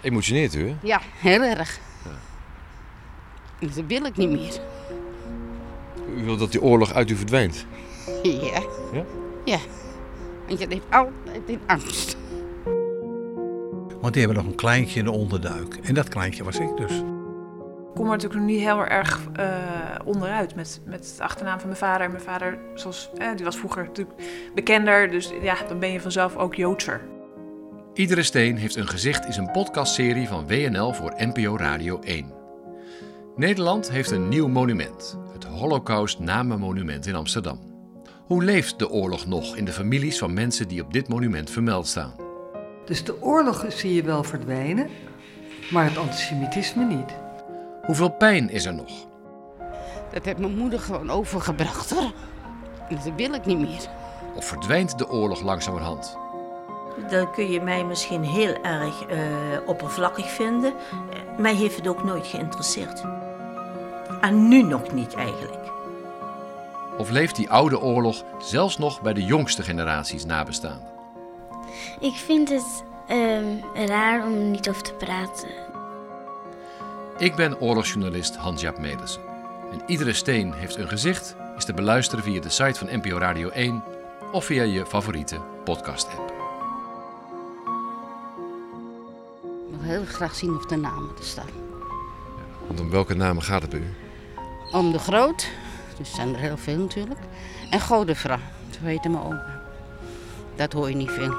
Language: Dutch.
Emotioneert u, hè? Ja, heel erg. Dus Dat wil ik niet meer. U wilt dat die oorlog uit u verdwijnt. Ja. Ja? Ja. Want je leeft altijd in angst. Want die hebben nog een kleintje in de onderduik. En dat kleintje was ik dus. Ik kom er natuurlijk nog niet heel erg eh, onderuit met, met de achternaam van mijn vader. Mijn vader, zoals, eh, die was vroeger natuurlijk bekender, dus ja, dan ben je vanzelf ook Joodser. Iedere Steen heeft een gezicht is een podcastserie van WNL voor NPO Radio 1. Nederland heeft een nieuw monument, het Holocaust Namenmonument in Amsterdam. Hoe leeft de oorlog nog in de families van mensen die op dit monument vermeld staan? Dus de oorlog zie je wel verdwijnen, maar het antisemitisme niet. Hoeveel pijn is er nog? Dat heeft mijn moeder gewoon overgebracht hoor. Dat wil ik niet meer. Of verdwijnt de oorlog langzamerhand? Dan kun je mij misschien heel erg eh, oppervlakkig vinden. Mij heeft het ook nooit geïnteresseerd. En nu nog niet eigenlijk. Of leeft die oude oorlog zelfs nog bij de jongste generaties nabestaanden? Ik vind het ehm, raar om er niet over te praten. Ik ben oorlogsjournalist Hans-Jaap Melissen. En iedere steen heeft een gezicht is te beluisteren via de site van NPO Radio 1 of via je favoriete podcast-app. Heel graag zien of de namen er staan. Want om welke namen gaat het bij u? Om de Groot, dus zijn er heel veel natuurlijk. En Godefra, zo heette mijn oma. Dat hoor je niet veel.